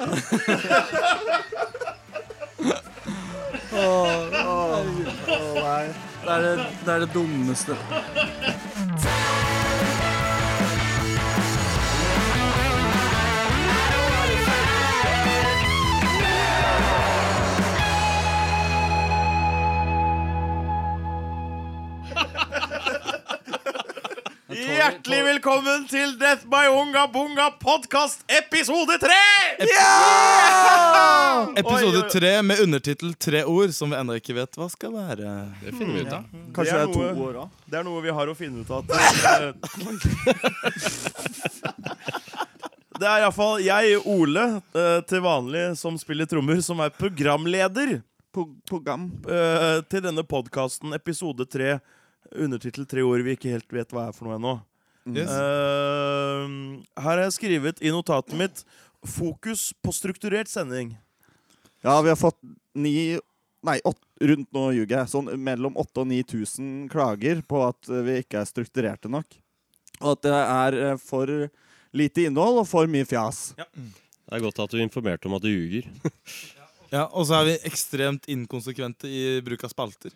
Det er det, det, er det dummeste. Hjertelig velkommen til Death by Unga Bunga podkast episode tre! Episode Oi, oi. tre med undertittel 'Tre ord', som vi ennå ikke vet hva skal være. Det finner vi ut av. Kanskje det Det er er to noe- år òg. Det er noe vi har å finne ut av. Det er iallfall jeg, Ole, eh, til vanlig som spiller trommer, som er programleder Program. eh, til denne podkasten, episode tre. Undertittel 'Tre ord vi ikke helt vet hva er for noe ennå'. Yes. Uh, her har jeg skrevet i notatet mitt 'Fokus på strukturert sending'. Ja, vi har fått ni Nei, åt, rundt nå ljuger jeg. Sånn mellom 8000 og 9000 klager på at eh, vi ikke er strukturerte nok. Og at det er eh, for lite innhold og for mye fjas. Det er godt at du informerte om at du ljuger. Ja, Og så er vi ekstremt inkonsekvente i bruk av spalter.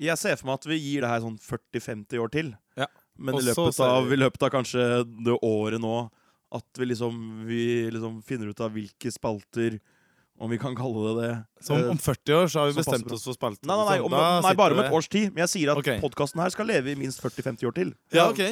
Jeg ser for meg at vi gir det her sånn 40-50 år til. Ja. Men i løpet, av, i løpet av kanskje det året nå at vi liksom, vi liksom finner ut av hvilke spalter Om vi kan kalle det det. Så Eh, om 40 år så har vi bestemt oss for spalten? Nei, nei, nei, liksom. om, nei bare om et års tid. Men jeg sier at okay. podkasten her skal leve i minst 40-50 år til. Ja, ok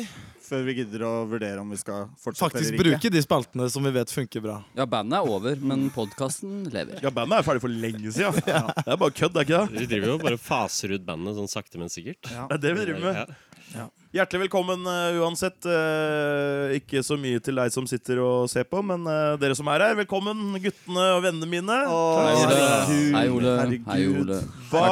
Før vi gidder å vurdere om vi skal fortsette Faktisk eller ikke. bruke de spaltene som vi vet funker bra. Ja, bandet er over, men podkasten lever. Ja, Bandet er ferdig for lenge siden. Det er bare kødd, er ikke det? Vi driver jo bare faser ut bandet sånn sakte, men sikkert. Ja. Det er det vi driver med. Ja. Hjertelig velkommen uh, uansett. Uh, ikke så mye til deg som sitter og ser på, men uh, dere som er her, velkommen, guttene og vennene mine. Oh, Hei, Ole. herregud, Hei, Ole. herregud. Hei, Ole. Hva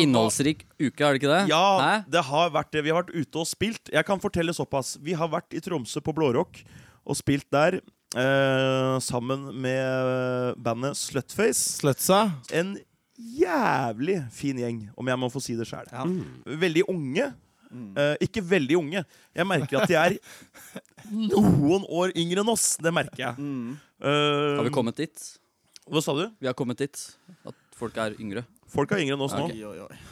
Innholdsrik uke, er det ikke det? Ja, Hæ? det har vært det. Vi har vært ute og spilt. Jeg kan fortelle såpass. Vi har vært i Tromsø på Blårock og spilt der. eh, sammen med bandet Slutface. Slutsa. En jævlig fin gjeng, om jeg må få si det sjøl. Ja. Veldig unge. Eh, ikke veldig unge. Jeg merker at de er noen år yngre enn oss. Det merker jeg. Mm. Uh, Har vi kommet dit? Hva sa du? Vi har kommet dit. At folk er yngre. Folk er yngre enn oss nå. Ok. Oi, oi, oi.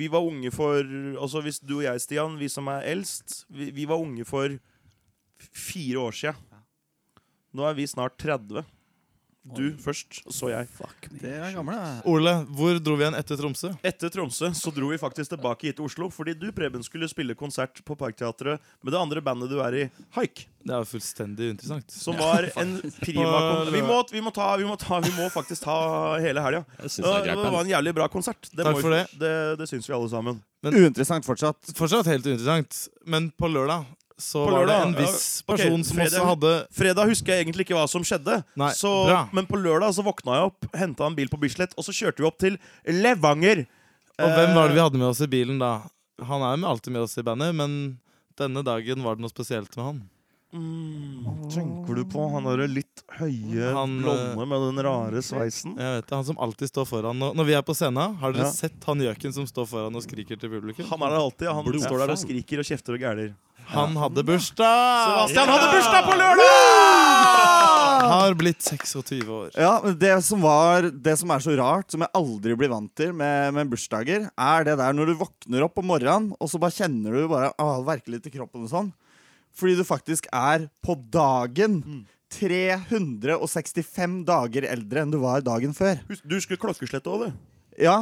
Vi var unge for Altså Hvis du og jeg, Stian, vi som er eldst Vi, vi var unge for fire år sia. Nå er vi snart 30. Du først, så jeg. Det er gamle. Ole, hvor dro vi igjen etter Tromsø? Etter Tromsø så dro vi faktisk tilbake hit til Oslo fordi du, Preben, skulle spille konsert på Parkteatret med det andre bandet du er i, Haik. Det er jo fullstendig uinteressant. Som var en prima kon vi må, vi, må ta, vi, må ta, vi må faktisk ta hele helga. Jeg synes Det det er greit var en jævlig bra konsert. Det, Takk må vi- for det. Det, det syns vi alle sammen. Uinteressant fortsatt. Fortsatt helt uinteressant. Men på lørdag så På var det en viss person som fredag. også hadde Fredag husker jeg egentlig ikke hva som skjedde. Nei, så, men på lørdag så våkna jeg opp, henta en bil på Bislett, og så kjørte vi opp til Levanger. Og hvem var det vi Eh, hadde med oss i bilen da? Han er jo alltid med oss i bandet, men denne dagen var det noe spesielt med han. mm, Tenker du på han derre litt høye, Han, eh, blonde med den rare sveisen? Jeg vet det, Han som alltid står foran. Når, når vi er på scenen, har dere Ja. sett han gjøken som står foran og skriker til publikum? Han er der alltid. Han Blod. står der og skriker og kjefter og gæler. Han hadde bursdag! Sebastian hadde bursdag på lørdag! Har blitt 26 år. Ja, men det som, var, det som er så rart, som jeg aldri blir vant til med, med bursdager, er det der når du våkner opp om morgenen, og så bare kjenner du bare ah, verker litt i kroppen og sånn. Fordi du faktisk er på dagen 365 dager eldre enn du var dagen før. Du husker klokkeslettet òg, du. Ja.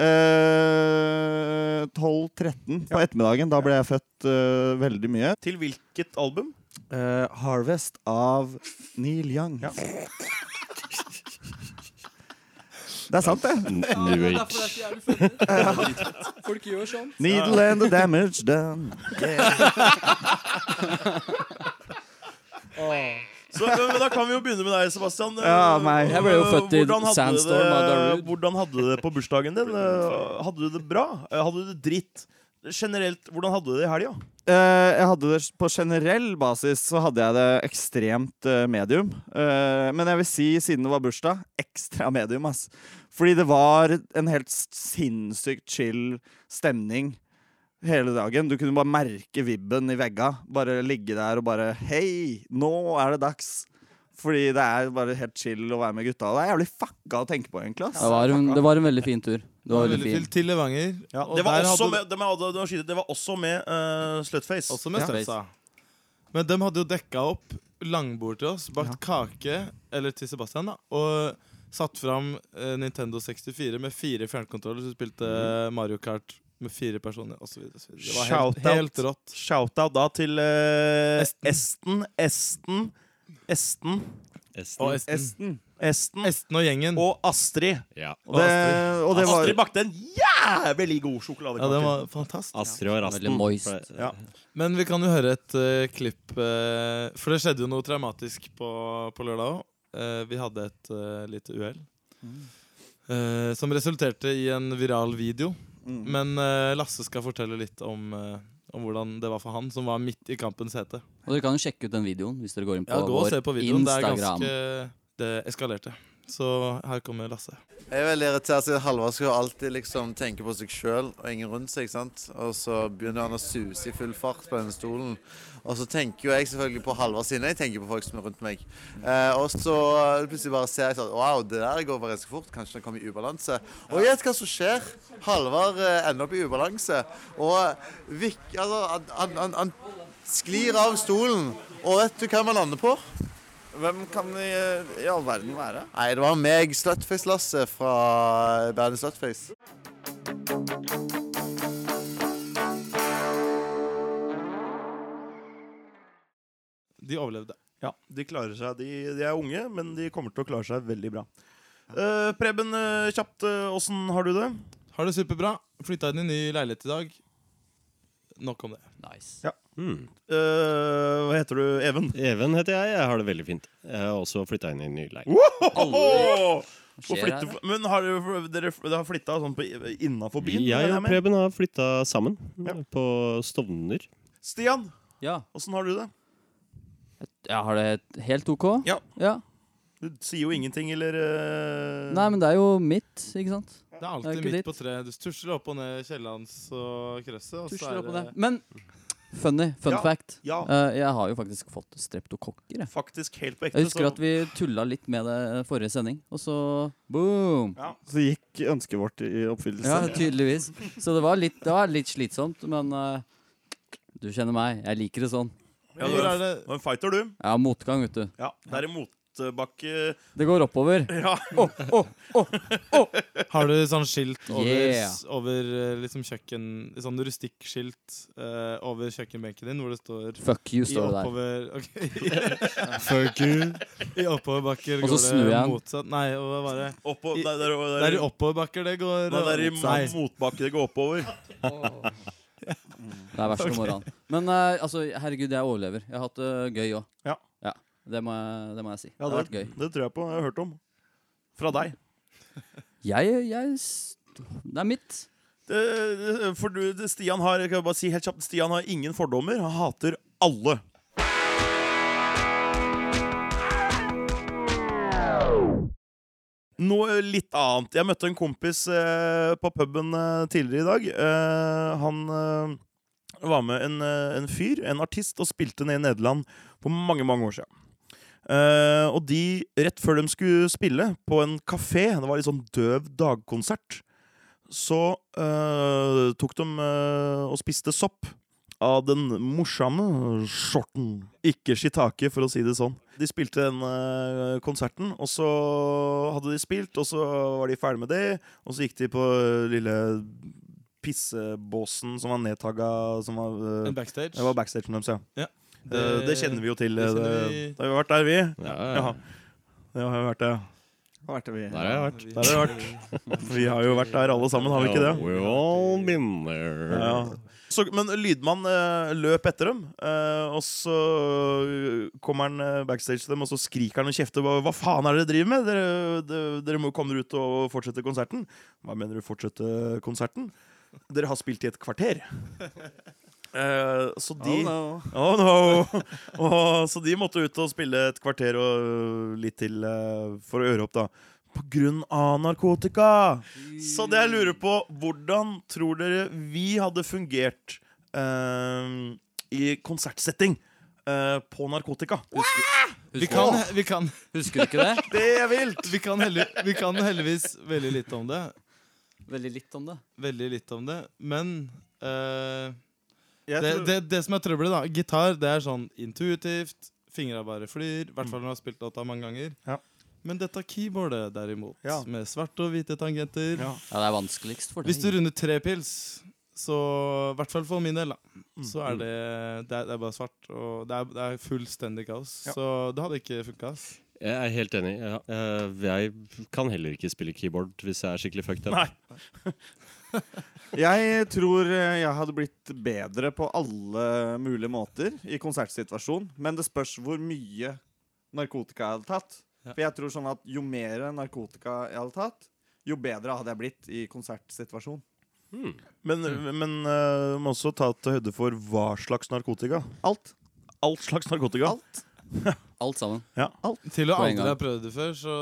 Eh, 12-13 på ettermiddagen. Da ble jeg født uh, veldig mye. Til hvilket album? Uh, Harvest av Neil Young. Ja. Det er sant, det. N- New Age. Folk gjør sånn. Needle and the damage done. Så, men, men Da kan vi jo begynne med deg, Sebastian. Ja, meg. Jeg ble jo født i Sandstorm av det- Darude. Hvordan hadde du det på bursdagen din? Eh, Hadde du det bra? Eh, Hadde du det dritt? Generelt, hvordan hadde du det i helga? Eh, jeg hadde det På generell basis så hadde jeg det ekstremt eh, medium. Eh, men jeg vil si, siden det var bursdag, ekstra medium. ass. Fordi det var en helt sinnssykt chill stemning hele dagen. Du kunne bare merke vibben i vegga. Bare ligge der og bare Hei, nå er det dags Fordi det er bare helt chill å være med gutta. Det er jævlig fucka å tenke på, egentlig. ass. Det var, en, det var en veldig fin tur. Det var veldig Veldig fin. Til Levanger. Ja, Og det, var der også hadde- med, det, med, det, var skyte, det var også med eh, Slutface. Også med Ja. Men de hadde jo dekka opp langbord til oss, bakt kake, eller til Sebastian, da, og satt fram eh, Nintendo 64 med fire fjernkontroller, så spilte Mario Kart med fire personer, osv. Det var helt, helt rått. Shout-out da til uh, Esten. Esten, Esten, Esten, Esten. Og Esten. Esten. Esten Esten og gjengen. og Astrid. Ja. Og det, og det var Astrid bakte en jævlig god Ja, den var fantastisk. Astrid og Rasten. Veldig moist. Ja. Men vi kan jo høre et uh, klipp, uh, for det skjedde jo noe traumatisk på, på lørdag òg. vi hadde et uh, lite uhell. eh, som resulterte i en viral video. Mm. Men uh, Lasse skal fortelle litt om, uh, om hvordan det var for han, som var midt i kampens hete. Og dere kan jo sjekke ut den videoen hvis dere går inn på Ja, gå og vår se på videoen. Det er ganske Det eskalerte. Så her kommer Lasse. Jeg er veldig irritert siden Halvard skal alltid liksom tenke på seg sjøl og ingen rundt seg. sant? Og så begynner han å suse i full fart på denne stolen. Og så tenker jo jeg selvfølgelig på Halvard sine. Jeg tenker på folk som er rundt meg. Eh, og så plutselig bare ser jeg sånn Wow, det der går ganske fort. Kanskje den kommer i ubalanse. Og gjett hva som skjer. Halvard eh, ender opp i ubalanse. Og Vik, altså, han, han, han, han sklir av stolen. Og vet du hva han lander på? Hvem kan i, i all verden være? Nei, det var meg, Slutface-Lasse fra bandet Slutface. De overlevde. Ja, de klarer seg. De, de er unge, men de kommer til å klare seg veldig bra. Uh, Preben, uh, kjapt, åssen uh, har du det? Har det superbra. Flytta inn i ny leilighet i dag. Nok om det. Nice. Mm. Uh, hva heter du? Even? Even heter jeg. Jeg har det veldig fint. Jeg har også flytta inn i en ny leilighet. Flytte, men har dere, dere, dere har flytta sånn innafor byen? Jeg og? Preben har flytta sammen Ja. på Stovner. Stian, Ja. åssen har du det? Jeg har det helt OK. Ja. ja. Du sier jo ingenting, eller uh... Nei, men det er jo mitt, ikke sant? Det er alltid midt på treet. Du tusler opp og ned Kiellands og krøsset. Og så er opp og ned. Men funny, fun Ja. fact. Ja, Uh, jeg har jo faktisk fått streptokokker. Jeg. faktisk helt på ekte. jeg husker så- at vi tulla litt med det forrige sending, og så boom! ja. Så gikk ønsket vårt i oppfyllelse. Ja, tydeligvis. Så det var litt, det var litt slitsomt, men uh, du kjenner meg. Jeg liker det sånn. Ja, du er en fighter, du. Ja, motgang, vet du. Ja, Det er en motbakke Det går oppover. Ja. Har du sånn skilt over, Yeah. over eh, liksom kjøkken Sånn rustikkskilt uh, over kjøkkenbenken din hvor det står Fuck you, står det der. Okay. Fuck you. I oppoverbakker går det motsatt. Nei, og hva var det? Oppå, I- nei, det er, det Det er, er i oppoverbakker det går nei, det er i motbakke det går oppover. Det er verst om morgenen. Men uh, altså, herregud, jeg overlever. Jeg har hatt det gøy òg. Ja. Det, må jeg, det må jeg si. Ja, det har vært gøy. det tror jeg på. Jeg har hørt om. Fra deg. Jeg, jeg Det er mitt. Det, det- for du, det- Stian har jeg kan bare si helt kjapt, Stian har ingen fordommer. Han hater alle. Noe litt annet. Jeg møtte en kompis eh, på puben eh, tidligere i dag. Eh, han eh, var med en, eh, en fyr, en artist, og spilte ned i Nederland for mange, mange år siden. Eh, og de, rett før de skulle spille på en kafé, det var litt sånn døv dagkonsert, så uh, tok de uh, og spiste sopp av den morsomme skjorten. Ikke shiitake, for å si det sånn. De spilte den konserten, og så hadde de spilt, og så var de ferdig med det, og så gikk de på lille pissebåsen som var nedtagga som var, En backstage. Det var backstagen deres, ja. Ja. Det, det kjenner vi jo til. det Det, kjenner det, har vi vært der, vi. Ja, Ja. ja. Det har jo vært det. Er det vi Der har jeg vært. Der har jeg vært. Vi har jo vært der alle sammen, har vi ikke det? Ja, we've all been there. Ja. Så, men lydmann eh, løp etter dem, eh, og så kommer han eh, backstage til dem, og så skriker han og kjefter. Hva, hva faen er det dere driver med? Dere, dere, dere må komme dere ut og fortsette konserten. Hva mener du fortsette konserten? Dere har spilt i et kvarter. Eh, så de Oh, no. Oh no! Og, så de måtte ut og spille et kvarter og litt til eh, for å øre opp, da. På grunn av narkotika! Så det jeg lurer på, hvordan tror dere vi hadde fungert uh, i konsertsetting eh, på narkotika? Husker, Vi kan, vi kan, Husker du ikke det? Det er vilt! vi kan, heldig, vi kan heldigvis veldig litt om det. Veldig litt om det. Veldig litt om det. Men eh, Jeg det, tror- det, det som er trøbbelet, da Gitar det er sånn intuitivt. Fingra bare flyr. I hvert fall når du har spilt låta mange ganger. Ja. Men dette keyboardet, derimot, Ja. med svarte og hvite tangenter Ja. Ja, det er vanskeligst for deg. Hvis du runder tre pils, så I hvert fall for min del, da. Mm. Så er det Det er, det er bare svart. Og det er, det er fullstendig kaos. Ja. Så det hadde ikke funka. Jeg er helt enig. Ja. Eh, Jeg kan heller ikke spille keyboard hvis jeg er skikkelig fucked up. Nei. Jeg tror eh, jeg hadde blitt bedre på alle mulige måter i konsertsituasjon. Men det spørs hvor mye narkotika jeg hadde tatt. For jeg tror sånn at jo mer narkotika jeg hadde tatt, jo bedre hadde jeg blitt i konsertsituasjon. Hmm. Men, men uh, må også ta til høyde for hva slags narkotika. Alt. Alt slags narkotika. Alt. Alt sammen. Til å På en aldri ha prøvd det før, så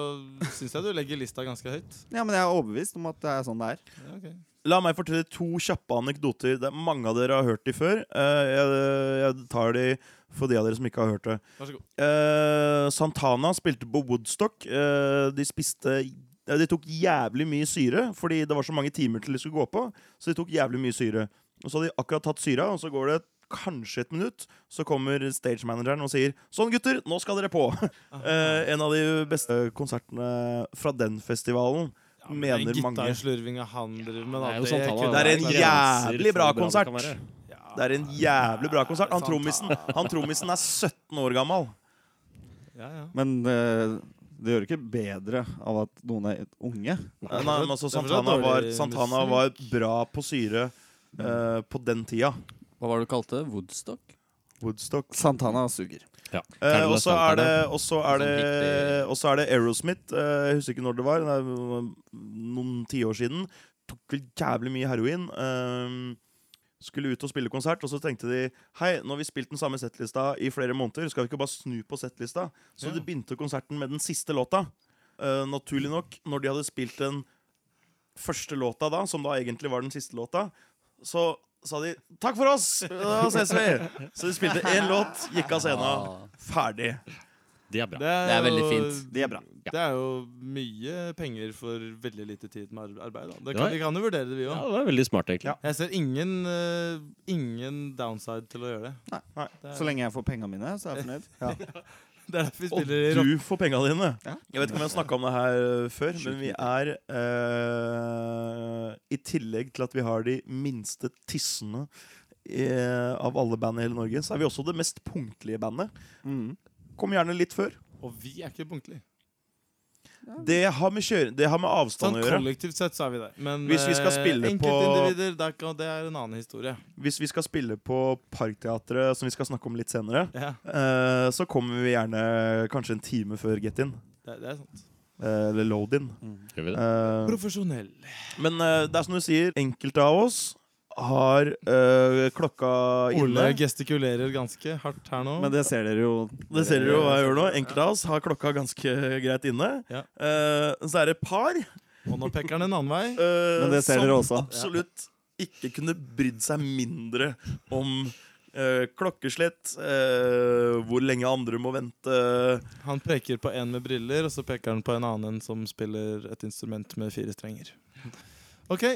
syns jeg du legger lista ganske høyt. Ja, men jeg er overbevist om at det er sånn det er. Ja, ok. La meg fortelle to kjappe anekdoter. Det er Mange av dere har hørt de før. Eh, jeg, jeg tar de for de av dere som ikke har hørt det. Vær så god. Eh, Santana spilte på Woodstock. Eh, de spiste eh, De tok jævlig mye syre, fordi det var så mange timer til de skulle gå på. Så de tok jævlig mye syre. Og så hadde de akkurat tatt syra, og så går det kanskje et minutt, så kommer stagemanageren og sier Sånn, gutter, nå skal dere på! Eh, en av de beste konsertene fra den festivalen. Mener den mange. gitarslurvinga han driver med, da, Det er sånn Det er en jævlig bra konsert. Det er en jævlig bra konsert. Han trommisen, han trommisen er 17 år gammel. Ja, ja. Men uh, det gjør ikke bedre av at noen er unge. Nei, men altså, Santana, var, Santana var bra på syre uh, på den tida. Hva var det du kalte det? Woodstock? Woodstock. Santana suger. Ja. Eh, og så er er er det Aerosmith. eh, jeg husker ikke når det var. Det er noen tiår siden. Tok vel jævlig mye heroin. eh, skulle ut og spille konsert, og så tenkte de Hei, nå har vi spilt den samme settlista i flere måneder, skal vi ikke bare snu på settlista? Så Ja. de begynte konserten med den siste låta. Eh, naturlig nok, når de hadde spilt den første låta da, som da egentlig var den siste låta, så sa de 'takk for oss', da ses vi! Så de spilte én låt, gikk av scenen, ferdig. Det er bra. Det er, Det er veldig fint. Det er bra. Det er jo mye penger for veldig lite tid med arbeid. Da. Det kan, vi kan jo vurdere det, vi Ja, òg. det er veldig smart, egentlig. Ja. Jeg ser ingen, uh, ingen downside til å gjøre det. Nei. Det er, Så lenge jeg får pengene mine, så er jeg fornøyd. Ja. Det er derfor vi Og spiller i rock. du får penga dine. Ja. Jeg vet ikke om jeg har snakka om det her øh, før, men vi er øh, I tillegg til at vi har de minste tissene eh, av alle band i hele Norge, så er vi også det mest punktlige bandet. Mm. Kom gjerne litt før. Og vi er ikke punktlige. Det har med, kjøre, det har med avstand Sånn å gjøre. kollektivt sett så er vi det. Men Hvis vi skal eh, spille på- enkeltindivider, der kan- det er en annen historie. Hvis vi skal spille på Parkteatret, som vi skal snakke om litt senere, Ja, uh, så kommer vi gjerne kanskje en time før get-in. det, det er sant. eh, eller load-in. Mm. Uh. Profesjonell. Men det er som du sier, enkelte av oss har øh, klokka Ole gestikulerer ganske hardt her nå. Men det ser dere jo. Det ser dere jo hva jeg gjør nå. Enkelte av oss har klokka ganske greit inne. Ja. Uh, så er det par Og nå peker han en annen vei. Uh, Men det ser dere også. absolutt ikke kunne brydd seg mindre om eh, klokkeslett, eh, hvor lenge andre må vente. Han peker på en med briller, og så peker han på en annen som spiller et instrument med fire strenger. OK.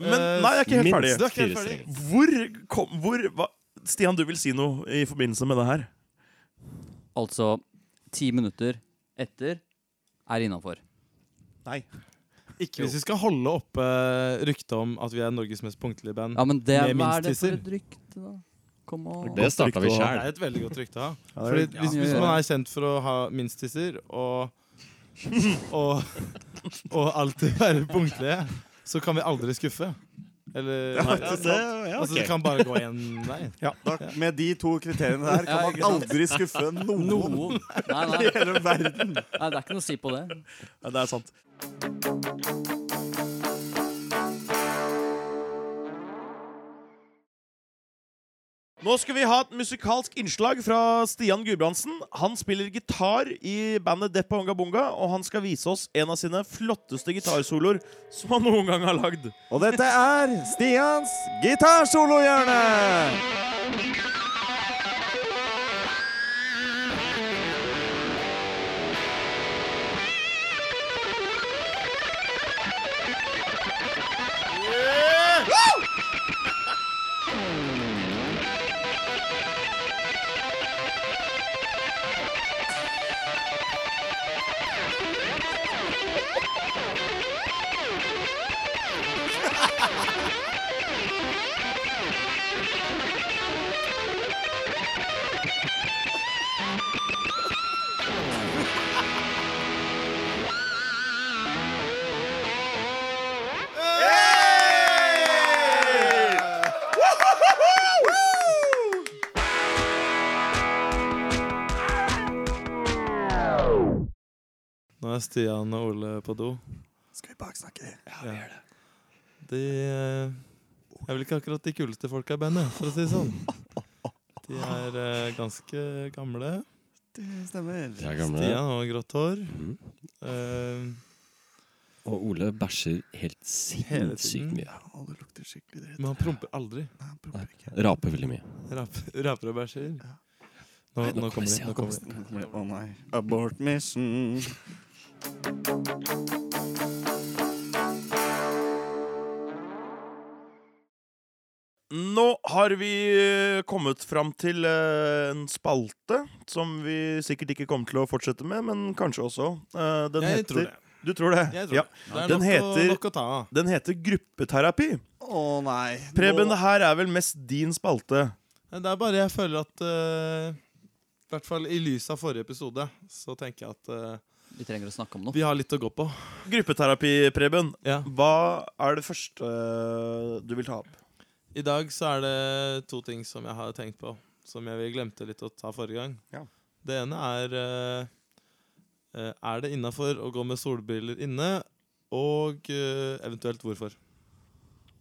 Men eh, nei, jeg er ikke helt ferdig. er ikke helt fire ferdig? strenger. Hvor kom hvor, hva? Stian, du vil si noe i forbindelse med det her? altså ti minutter etter er innafor. Nei. Ikke hvis vi skal holde oppe ryktet om at vi er Norges mest punktlige band. Ja, men det, Med hva er det for et rykte, da? Kom og Det starta vi sjæl. Det er et veldig godt rykte å ha. Er- Fordi hvis, hvis man er kjent for å ha minst-tisser og, og, og alltid være punktlige, så kan vi aldri skuffe. Eller Ja, Altså, det- ja, Det kan bare gå én vei. Da, med de to kriteriene der kan man aldri skuffe noen Noen. Nei, i hele verden. nei, det er ikke noe å si på det. Ja, det er sant. Nå skal vi ha et musikalsk innslag fra Stian Gudbrandsen. Han spiller gitar i bandet Deppa Onga Bunga, og han skal vise oss en av sine flotteste gitarsoloer som han noen gang har lagd. Og dette er Stians gitarsolohjørne! Stian og Ole på do. Skal vi baksnakke? Ja. vi De eh, er vel ikke akkurat de kuleste folka i bandet, for å si det sånn. De er eh, ganske gamle. Det stemmer. De er gamle. Stian har grått hår. Mm. Eh, Og Ole bæsjer helt sinnssykt mye. Å, det lukter skikkelig dritt. men han promper aldri. Nei, han promper ikke. Raper veldig mye. Rap, raper og bæsjer. Ja. Nå, Nei, nå nå kommer de. Nå kommer de. Nå kommer nei. Abort mission. Nå har vi eh, kommet fram til eh, en spalte som vi sikkert ikke kommer til å fortsette med, men kanskje også. Eh, Den Jeg heter tror det. Du tror det? Jeg tror ja. det. Det er Den heter- nok å ta. Den heter gruppeterapi. Å nei. Preben, Nå- det her er vel mest din spalte. Det er bare jeg føler at uh, I hvert fall i lys av forrige episode, så tenker jeg at eh, Vi trenger å snakke om noe. vi har litt å gå på. Gruppeterapi, Preben. Ja. Hva er det første eh, du vil ta opp? I dag så er det to ting som jeg har tenkt på, som jeg glemte litt å ta forrige gang. Ja. Det ene er eh, eh, Er det innafor å gå med solbriller inne, og eventuelt hvorfor?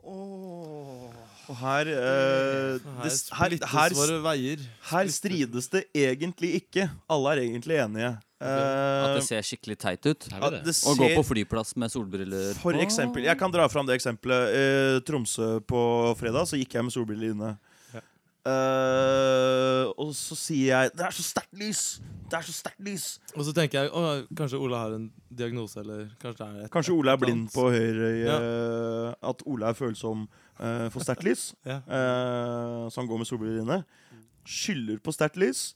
Og her uh, det, her, her, her, her strides det egentlig ikke. Alle er egentlig enige. At det Eh, ser skikkelig teit ut. At det? det Å gå på flyplass med solbriller For eksempel, Jeg kan dra fram det eksempelet. Eh, Tromsø på fredag så gikk jeg med solbriller inne. Ja. Eh, og så sier jeg 'Det er så sterkt lys!' Det er så sterkt lys Og så tenker jeg å, kanskje Ola har en diagnose, eller kanskje det er et, Kanskje Ola er blind på høyre øye. Ja. At Ola er følsom uh, for sterkt lys. Ja. Eh, så han går med solbriller inne. Skylder på sterkt lys.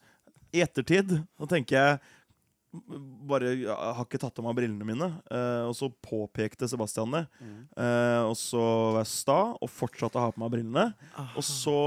I ettertid så tenker jeg bare jeg har ikke tatt av meg brillene mine. Eh, og så påpekte Sebastian det. Eh, og så var jeg sta og fortsatte å ha på meg brillene. Og så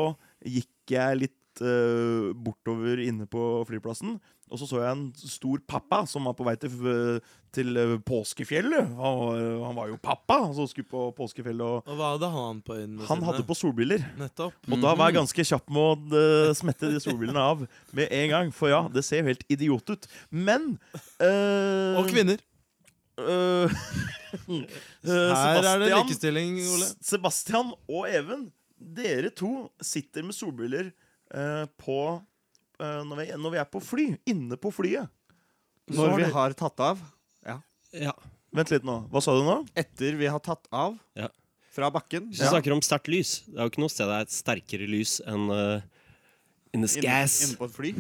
gikk jeg litt eh, bortover inne på flyplassen. Og så så jeg en stor pappa som var på vei til, eh, til eh, påskefjellet. Han var, han var jo pappa, som skulle på påskefjellet. Og Og hva hadde han på inn? han hadde på solbriller. Nettopp. Og da var jeg ganske kjapp med å eh, smette de solbrillene av med en gang. For ja, det ser jo helt idiot ut. Men eh, Og kvinner. eh, Her er det likestilling, Ole. Sebastian og Even, dere to sitter med solbriller eh, på når, vi, når vi er på fly. Inne på flyet. Når har vi det- har tatt av. Ja. Vent litt nå. Hva sa du nå? Etter vi har tatt av Ja. fra bakken. Hvis du snakker om sterkt lys, det er jo ikke noe sted det er et sterkere lys enn uh, in the Inne, gas. inne på et fly.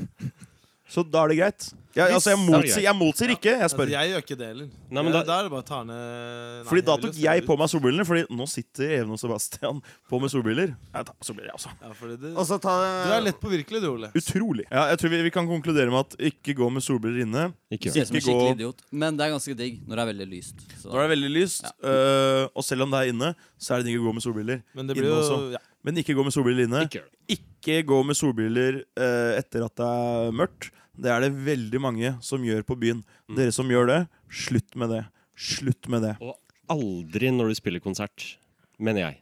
Så da er det greit. Jeg, altså, jeg, motsier, jeg motsier ikke, jeg Altså, spør. jeg gjør ikke det heller. Nei, men da- da er det bare å ta ned Nei, Fordi da tok jeg på meg solbrillene, Fordi nå sitter Even og Sebastian på med solbriller. Jeg tar på solbriller, jeg også. Ja, fordi det, Og så ta du er lett påvirkelig, du, Ole. Utrolig. Ja, jeg tror vi, vi kan konkludere med at ikke gå med solbriller inne. Ikke ikke, Ikke gå- idiot. Men det er ganske digg når det er veldig lyst. Så. det er veldig lyst, øh, og selv om det er inne, så er det digg å gå med solbriller. Men det Inne blir jo også. ja. Men ikke gå med solbriller inne. Ikke. Ikke gå med solbriller øh, etter at det er mørkt. Det er det veldig mange som gjør på byen. Mm. Dere som gjør det, slutt med det. Slutt med det. Og aldri når du spiller konsert, mener jeg.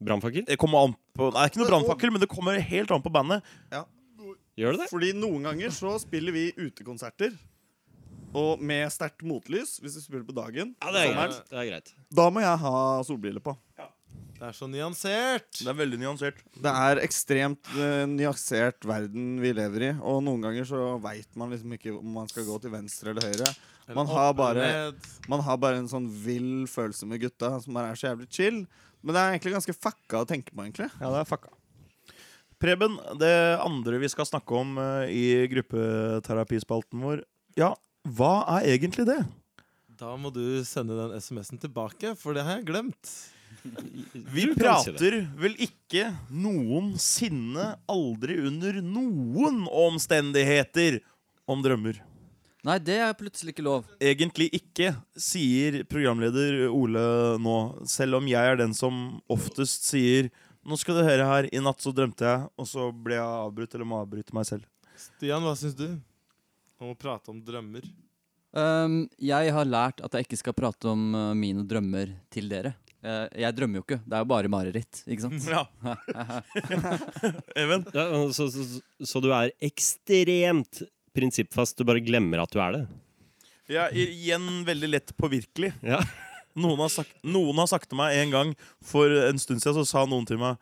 Brannfakkel? Det kommer an på Nei, er ikke noe brannfakkel, men det kommer helt an på bandet. Gjør det det? Fordi noen ganger så spiller vi utekonserter. Og med sterkt motlys, hvis vi spiller på dagen. Ja, det er greit. Det er greit. Da må jeg ha solbriller på. Det er så nyansert. Det er veldig nyansert. Det er ekstremt uh, nyansert verden vi lever i, og noen ganger så veit man liksom ikke om man skal gå til venstre eller høyre. Eller Man har bare- Man har bare en sånn vill følelse med gutta som bare er så jævlig chill. Men det er egentlig ganske fucka å tenke på, egentlig. Ja, det er fucka. Preben, det andre vi skal snakke om uh, i gruppeterapispalten vår Ja, hva er egentlig det? Da må du sende den SMS-en tilbake, for det har jeg glemt. Vi prater vel ikke noensinne, aldri under noen omstendigheter, om drømmer. Nei, det er plutselig ikke lov. Egentlig ikke, sier programleder Ole nå. Selv om jeg er den som oftest sier Nå skal du høre her, i natt så drømte jeg, og så ble jeg avbrutt eller må avbryte meg selv. Stian, hva syns du om å prate om drømmer? Um, jeg har lært at jeg ikke skal prate om uh, mine drømmer til dere. Eh, jeg drømmer jo ikke. Det er jo bare mareritt, ikke sant? Ja. Even? Ja, så, så, så du er ekstremt prinsippfast. Du bare glemmer at du er det. Er igjen veldig lett påvirkelig. Ja. Noen har, sagt, noen har sagt til meg en gang for en stund siden, så sa noen til meg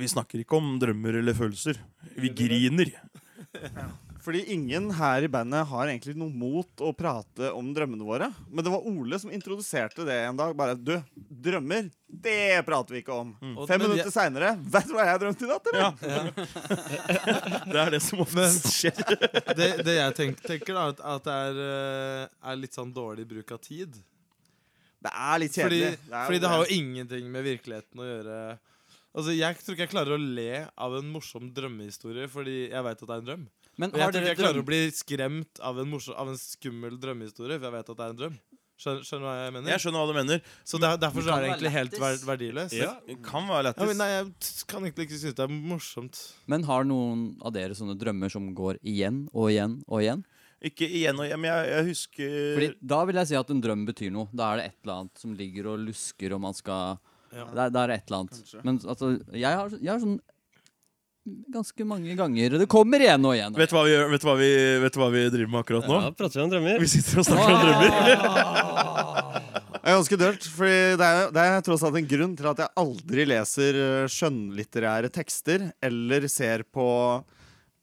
Vi snakker ikke om drømmer eller følelser. Vi griner. Fordi ingen her i bandet har egentlig noe mot å prate om drømmene våre. Men det var Ole som introduserte det en dag. Bare Du, drømmer, det prater vi ikke om. Mm. Fem men minutter jeg- seinere, vet du hva jeg drømte i natt, eller? Ja. Det er det som oftest skjer. det, det jeg tenk, tenker, da, at, det er, eh, er litt sånn dårlig bruk av tid. Det er litt Fordi, kjedelig. er fordi det har jo ingenting med virkeligheten å gjøre. Altså, Jeg tror ikke jeg klarer å le av en morsom drømmehistorie fordi jeg vet at det er en drøm. Men Og jeg tror ikke jeg klarer drøm... å bli skremt av en, morsom, av en skummel drømmehistorie, for jeg vet at det er en drøm. Skjønner, skjønner hva jeg mener? Jeg skjønner hva du mener. Så der, Derfor så er det egentlig helt ver verdiløst. Ja, det kan være Ja, men lættis. nei, jeg t- kan egentlig ikke synes det er morsomt. Men har noen av dere sånne drømmer som går igjen og igjen og igjen? Ikke igjen og igjen, men jeg, jeg husker Fordi Da vil jeg si at en drøm betyr noe. Da er det et eller annet som ligger og lusker, og man skal Ja. Da er, det et eller annet. Kanskje. Men altså, jeg har, jeg har sånn ganske mange ganger Det kommer igjen og igjen. Vet du hva vi, vet du hva vi, vet du hva vi driver med akkurat nå? Ja, prater vi om drømmer? Vi sitter og snakker om drømmer. Det er ganske dølt, for det er, det er tross alt en grunn til at jeg aldri leser eh, skjønnlitterære tekster eller ser på,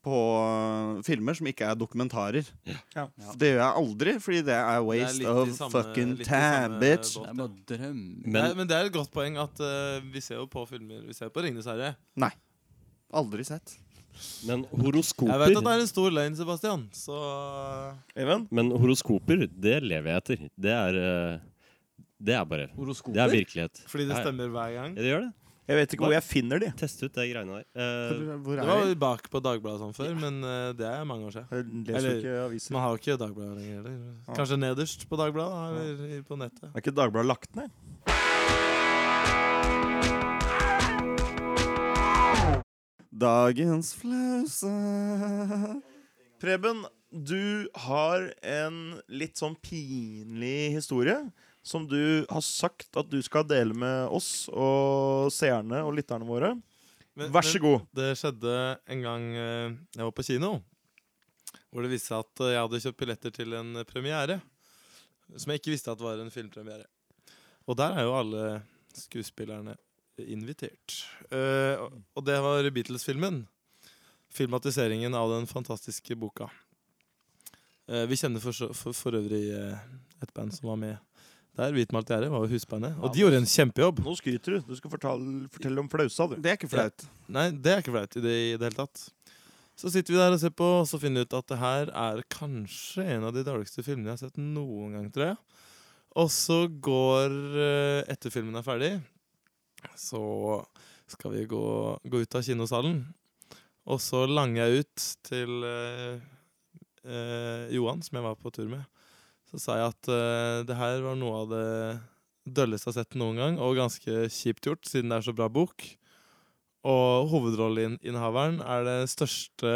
på eh, filmer som ikke er dokumentarer. Ja. Det gjør jeg aldri, fordi det er Det er waste of samme- fucking time, bitch. båt. Det er bare. Men, Men- det er, men det er et godt poeng at uh, vi ser jo på filmer Vi ser på 'Ringenes herre'. Aldri sett. Men horoskoper Jeg vet at det er en stor løgn, Sebastian. Så Even? Men horoskoper, det lever jeg etter. Det er eh, Det er bare Horoskoper? Det er virkelighet. Fordi det Ja, ja. stemmer hver gang. Ja, det gjør det. Jeg vet ikke hvor jeg finner de. Test ut de greiene der. Eh, Hvor Det er var jo bak på Dagbladet sånn før, men eh, det er mange år siden. Jeg leser Eller- ikke aviser. Man har jo ikke Dagbladet lenger heller. Kanskje nederst på Dagbladet, eller i- på nettet. Er ikke Dagbladet lagt ned? Dagens flause. Preben, du har en litt sånn pinlig historie som du har sagt at du skal dele med oss og seerne og lytterne våre. Men- Vær så men god. Det skjedde en gang eh, jeg var på kino. Hvor det viste seg at eh, jeg hadde kjøpt billetter til en premiere. Som jeg ikke visste at var en filmpremiere. Og der er jo alle skuespillerne invitert. Uh, og- det var Beatles-filmen. Filmatiseringen av den fantastiske boka. Uh, vi kjenner for, for, for øvrig uh, et band som var med der. Hvitmalt gjerde var jo husbandet. Og de gjorde en kjempejobb. Nå skryter du. Du skal fortelle, fortelle om flausa, du. Det er ikke flaut. Nei, det er ikke flaut i det, i det hele tatt. Så sitter vi der og ser på, og så finner vi ut at det her er kanskje en av de dårligste filmene jeg har sett noen gang, tror jeg. Og så går Etter filmen er ferdig, så skal vi gå, gå ut av kinosalen. Og så langer jeg ut til eh, eh, Johan, som jeg var på tur med. Så sa jeg at eh, det her var noe av det dølleste jeg har sett noen gang, og ganske kjipt gjort, siden det er så bra bok. Og hovedrolleinnehaveren er den største,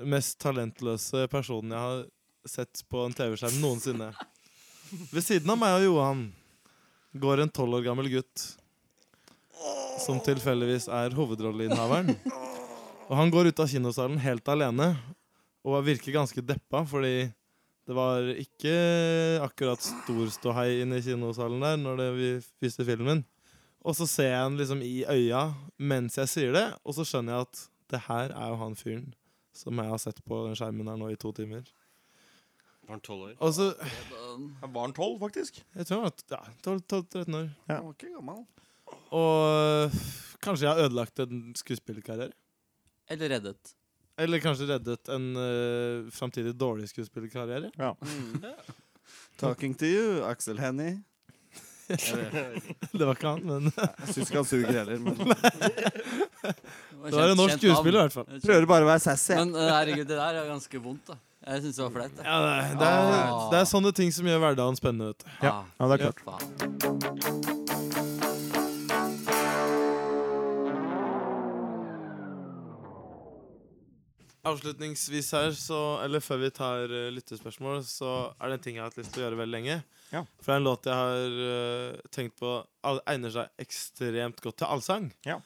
mest talentløse personen jeg har sett på en TV-skjerm noensinne. Ved siden av meg og Johan går en tolv år gammel gutt. Som tilfeldigvis er hovedrolleinnehaveren. Og han går ut av kinosalen helt alene og virker ganske deppa, fordi det var ikke akkurat stor ståhei inne i kinosalen der når vi viste filmen. Og så ser jeg han liksom i øya mens jeg sier det, og så skjønner jeg at det her er jo han fyren som jeg har sett på den skjermen her nå i to timer. Var han tolv år? Og så Var han tolv, faktisk? Jeg tror han var ja, 12-13 år. Han var ikke gammel. Og kanskje jeg har ødelagt en skuespillerkarriere. Eller reddet. Eller kanskje reddet en uh, framtidig dårlig skuespillerkarriere. Talking to you, Axel Hennie. Det var ikke han, men Jeg syns ikke han suger heller. Men det var en norsk skuespiller, i hvert fall. prøver bare å være sassy. Men eh, herregud, det der er ganske vondt, da. Jeg syns det var flaut. Ja, det, er, det, er, Ah. det er sånne ting som gjør hverdagen spennende. vet du. Ja. Ah, Ja, det er klart. Avslutningsvis her, så, eller før vi tar uh, lyttespørsmål, så er det en ting jeg har hatt lyst til å gjøre veldig lenge. Ja. For det er en låt jeg har uh, tenkt på egner seg ekstremt godt til allsang. Ja.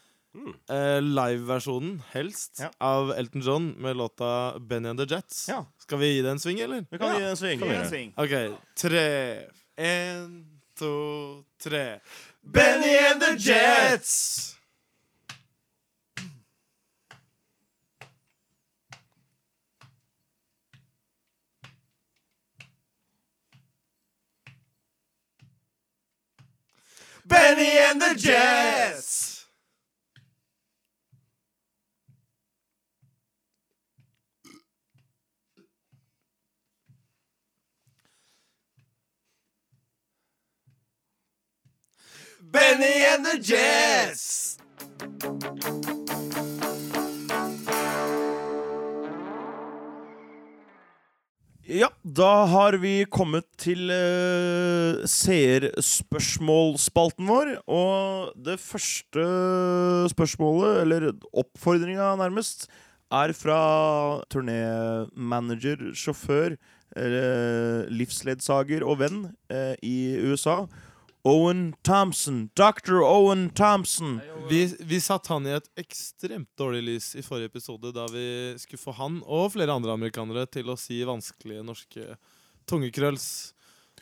Eh, liveversjonen, helst, Ja. av Elton John med låta 'Benny and the Jets'. Ja. Skal vi gi det en sving, eller? Vi kan gi en sving. En sving. OK. Tre En, to, tre. Benny and the Jets! Benny and the Jets! Benny and the Jazz! Ja, da har vi kommet til uh, seerspørsmålspalten vår. Og det første spørsmålet, eller oppfordringa nærmest, er fra turnémanager, sjåfør, uh, livsledsager og venn uh, i USA. Owen Thompson. Dr. Owen Thompson. Vi, vi satte han i et ekstremt dårlig lys i forrige episode, da vi skulle få han og flere andre amerikanere til å si vanskelige norske tungekrølls.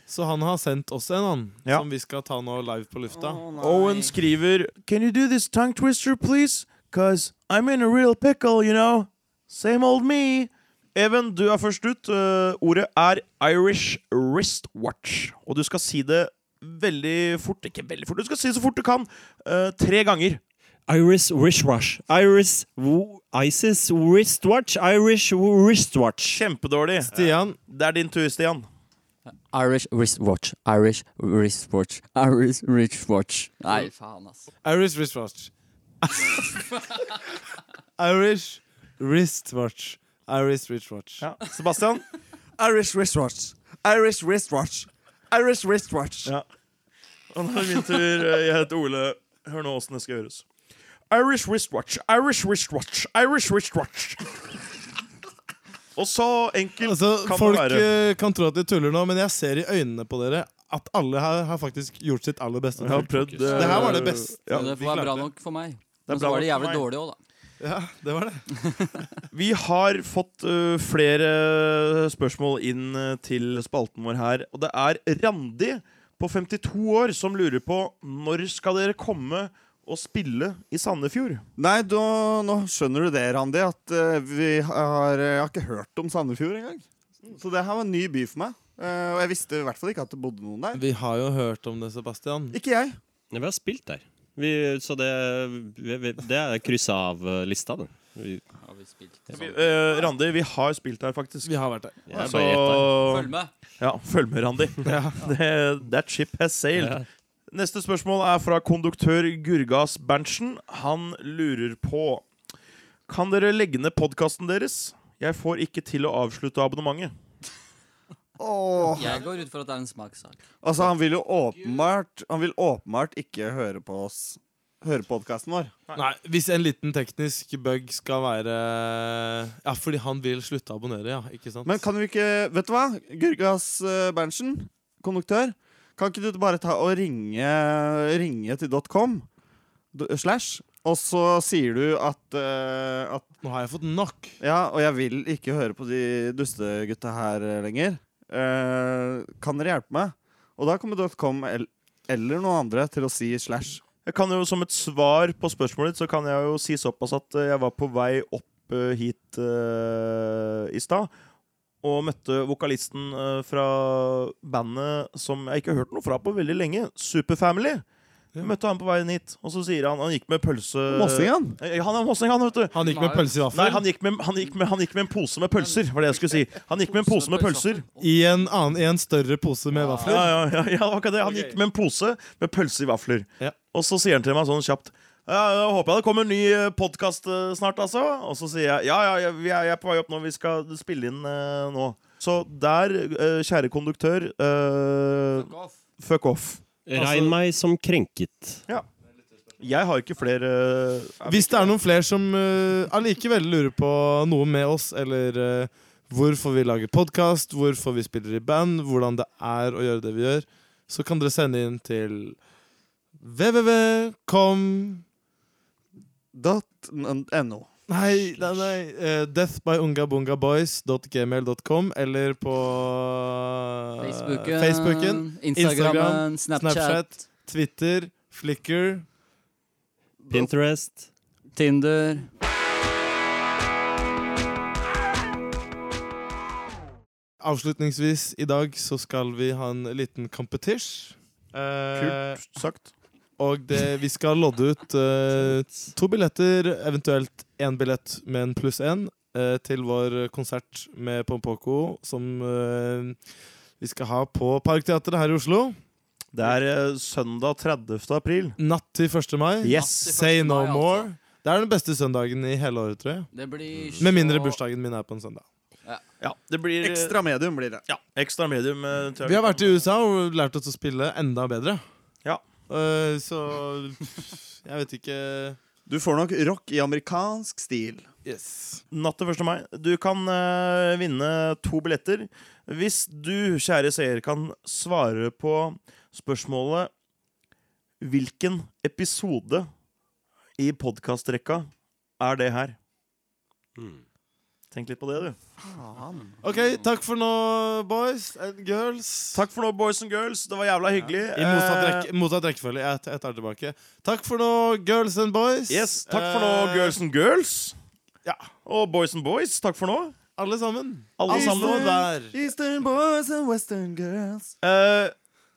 Så han har sendt oss en, han, Ja. som vi skal ta nå live på lufta. Owen skriver Can you do this tongue twister, please? Cause I'm in a real pickle, you know. Same old me. Even, du er først ut. Uh, ordet er Irish wristwatch. Og du skal si det veldig fort. Ikke veldig fort, du skal si så fort du kan. Uh, tre ganger. Iris wristwatch. Iris Isis wristwatch. Irish wristwatch. Kjempedårlig. Stian, Det er din tur, Stian. Irish wristwatch. Irish wristwatch. Irish wristwatch. Nei, faen, ass. Irish wristwatch. Irish wristwatch. Irish wristwatch. Ja. Sebastian? Irish wristwatch. Irish wristwatch. Irish wristwatch. Ja. Og nå er det min tur. Jeg heter Ole. Hør nå åssen det skal gjøres. Irish wristwatch, Irish wristwatch, Irish wristwatch. Og så enkelt Altså, kan folk det være. eh, kan tro at de tuller nå, men jeg ser i øynene på dere at alle her har faktisk gjort sitt aller beste. Jeg har prøvd Det her var det beste. Ja, det klarte bra nok for meg. Men så var det jævlig dårlig òg, da. Ja, det var det. Vi har fått uh, flere spørsmål inn til spalten vår her. Og det er Randi på 52 år som lurer på når skal dere komme og spille i Sandefjord? Nei, da, nå skjønner du det, Randi, at uh, vi har Jeg har ikke hørt om Sandefjord engang. Så det her var en ny by for meg. Eh, og jeg visste i hvert fall ikke at det bodde noen der. Vi har jo hørt om det, Sebastian. Ikke jeg. Ja, vi har spilt der. Vi, så det, vi, vi, det er kryssa av eh, lista, det. Vi, Har vi spilt Vi, øh, Randi, vi har spilt her, faktisk. Vi har vært her. Ja, Så. Følg med. ja, følg med, Randi. Det, that ship has sailed. Ja. Neste spørsmål er fra konduktør Gurgas Berntsen. Han lurer på Kan dere legge ned podkasten deres? Jeg får ikke til å avslutte abonnementet. Åh. Jeg går ut for at det er en smakssak. Altså, han vil jo åpenbart Han vil åpenbart ikke høre på oss Høre podkasten vår. Nei, Hvis en liten teknisk bug skal være Ja, fordi han vil slutte å abonnere, ja. Ikke sant? Men kan vi ikke Vet du hva? Gurgas uh, Berntsen, konduktør. Kan ikke du bare ta og ringe, ringe til .com slash, og så sier du at, uh, at Nå har jeg fått nok. Ja, og jeg vil ikke høre på de dustegutta her lenger. Eh, kan dere hjelpe meg? Og da kommer .com el eller noen andre til å si slash. Jeg kan jo Som et svar på spørsmålet ditt Så kan jeg jo si såpass at eh, jeg var på vei opp eh, hit uh, i stad. Og møtte vokalisten uh, fra bandet som jeg ikke har hørt noe fra på veldig lenge. Superfamily. Jeg møtte han på veien hit, og så sier han Han gikk med pølse... Mossing, han? Eh, Han er mossing, han, vet du. Han gikk med pølse i Nei, han gikk, med, han, gikk med, han gikk med en pose med pølser, var det jeg skulle si. Han gikk med en pose med pølser. i en, annen, i en større pose med vafler. Ja, ja, ja, ja, det var ikke det. Han gikk med en pose med pølse i vafler. Ja. Og så sier han til meg sånn kjapt ja, jeg håper jeg det kommer en ny podkast snart, altså. Og så sier jeg ja, ja, jeg, vi er, på vei opp nå. Vi skal spille inn uh, nå. Så der, uh, kjære konduktør eh, Fuck off. Regn meg som krenket. Jeg har ikke flere eh, Hvis det er noen flere som uh, allikevel lurer på noe med oss, eller uh, hvorfor vi lager podkast, hvorfor vi spiller i band, hvordan det er å gjøre det vi gjør, så kan dere sende inn til www.com .no. Nei, nei, nei. Uh, deathbyungabungaboys.gmail.com eller på Facebooken, Facebooken, Instagram, Snapchat, Snapchat, Twitter, Flickr. Pinterest. Tinder. Avslutningsvis i dag så skal vi ha en liten competition. Uh, Kult sagt. Og det, vi skal lodde ut eh, to billetter, eventuelt én billett med en pluss én, eh, til vår konsert med Pompoko, som eh, vi skal ha på Parkteatret her i Oslo. Det er eh, søndag 30. april. Natt til 1. mai. Yes. Say no mai, altså. more. Det er den beste søndagen i hele året, tror jeg. Det blir Med mindre bursdagen min er på en søndag. Ja, det blir eh, Ekstra medium blir det. Ja, ekstra medium. eh, tror jeg Vi har vært i USA og lært oss å spille enda bedre. Ja. Eh, så jeg vet ikke Du får nok rock i amerikansk stil. Yes. Natt til 1. mai. Du kan uh, vinne to billetter hvis du, kjære seer, kan svare på spørsmålet Hvilken episode i podkastrekka er det her? Mm. Tenk litt på det, du. OK, takk for nå, boys and girls. Takk for nå, boys and girls. Det var jævla hyggelig. I motsatt, Eh, rekk, motsatt rekkefølge. Jeg, jeg tar tilbake. Takk for nå, girls and boys. Yes, Takk for nå, Eh, girls and girls. Ja. Og boys and boys. Takk for nå. Alle sammen. Alle sammen. der. Eastern boys and western girls. Eh,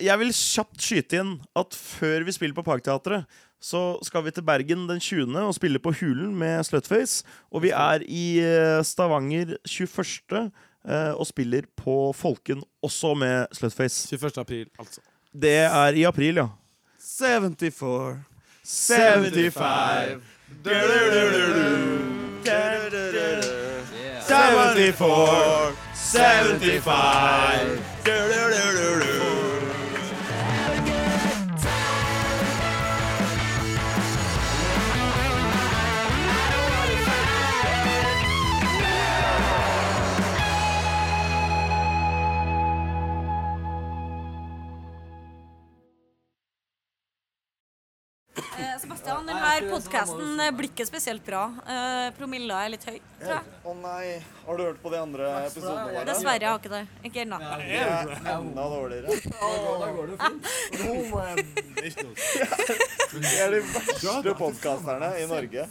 jeg vil kjapt skyte inn at før vi spiller på Parkteatret, så skal vi til Bergen den 20. og spille på Hulen med Slutface. Og vi er i eh, Stavanger 21. eh, og spiller på Folken også med Slutface. 21. april, altså. Det er i april, ja. 74. 75. Yeah. 74. 75. Denne podkasten blir ikke spesielt bra. Uh, promilla er litt høy, tror jeg. Å nei, har du hørt på de andre episodene våre? Dessverre jeg har ikke det. Ikke ennå. Det er enda dårligere. Da går det fint. Vi er de verste podkasterne i Norge.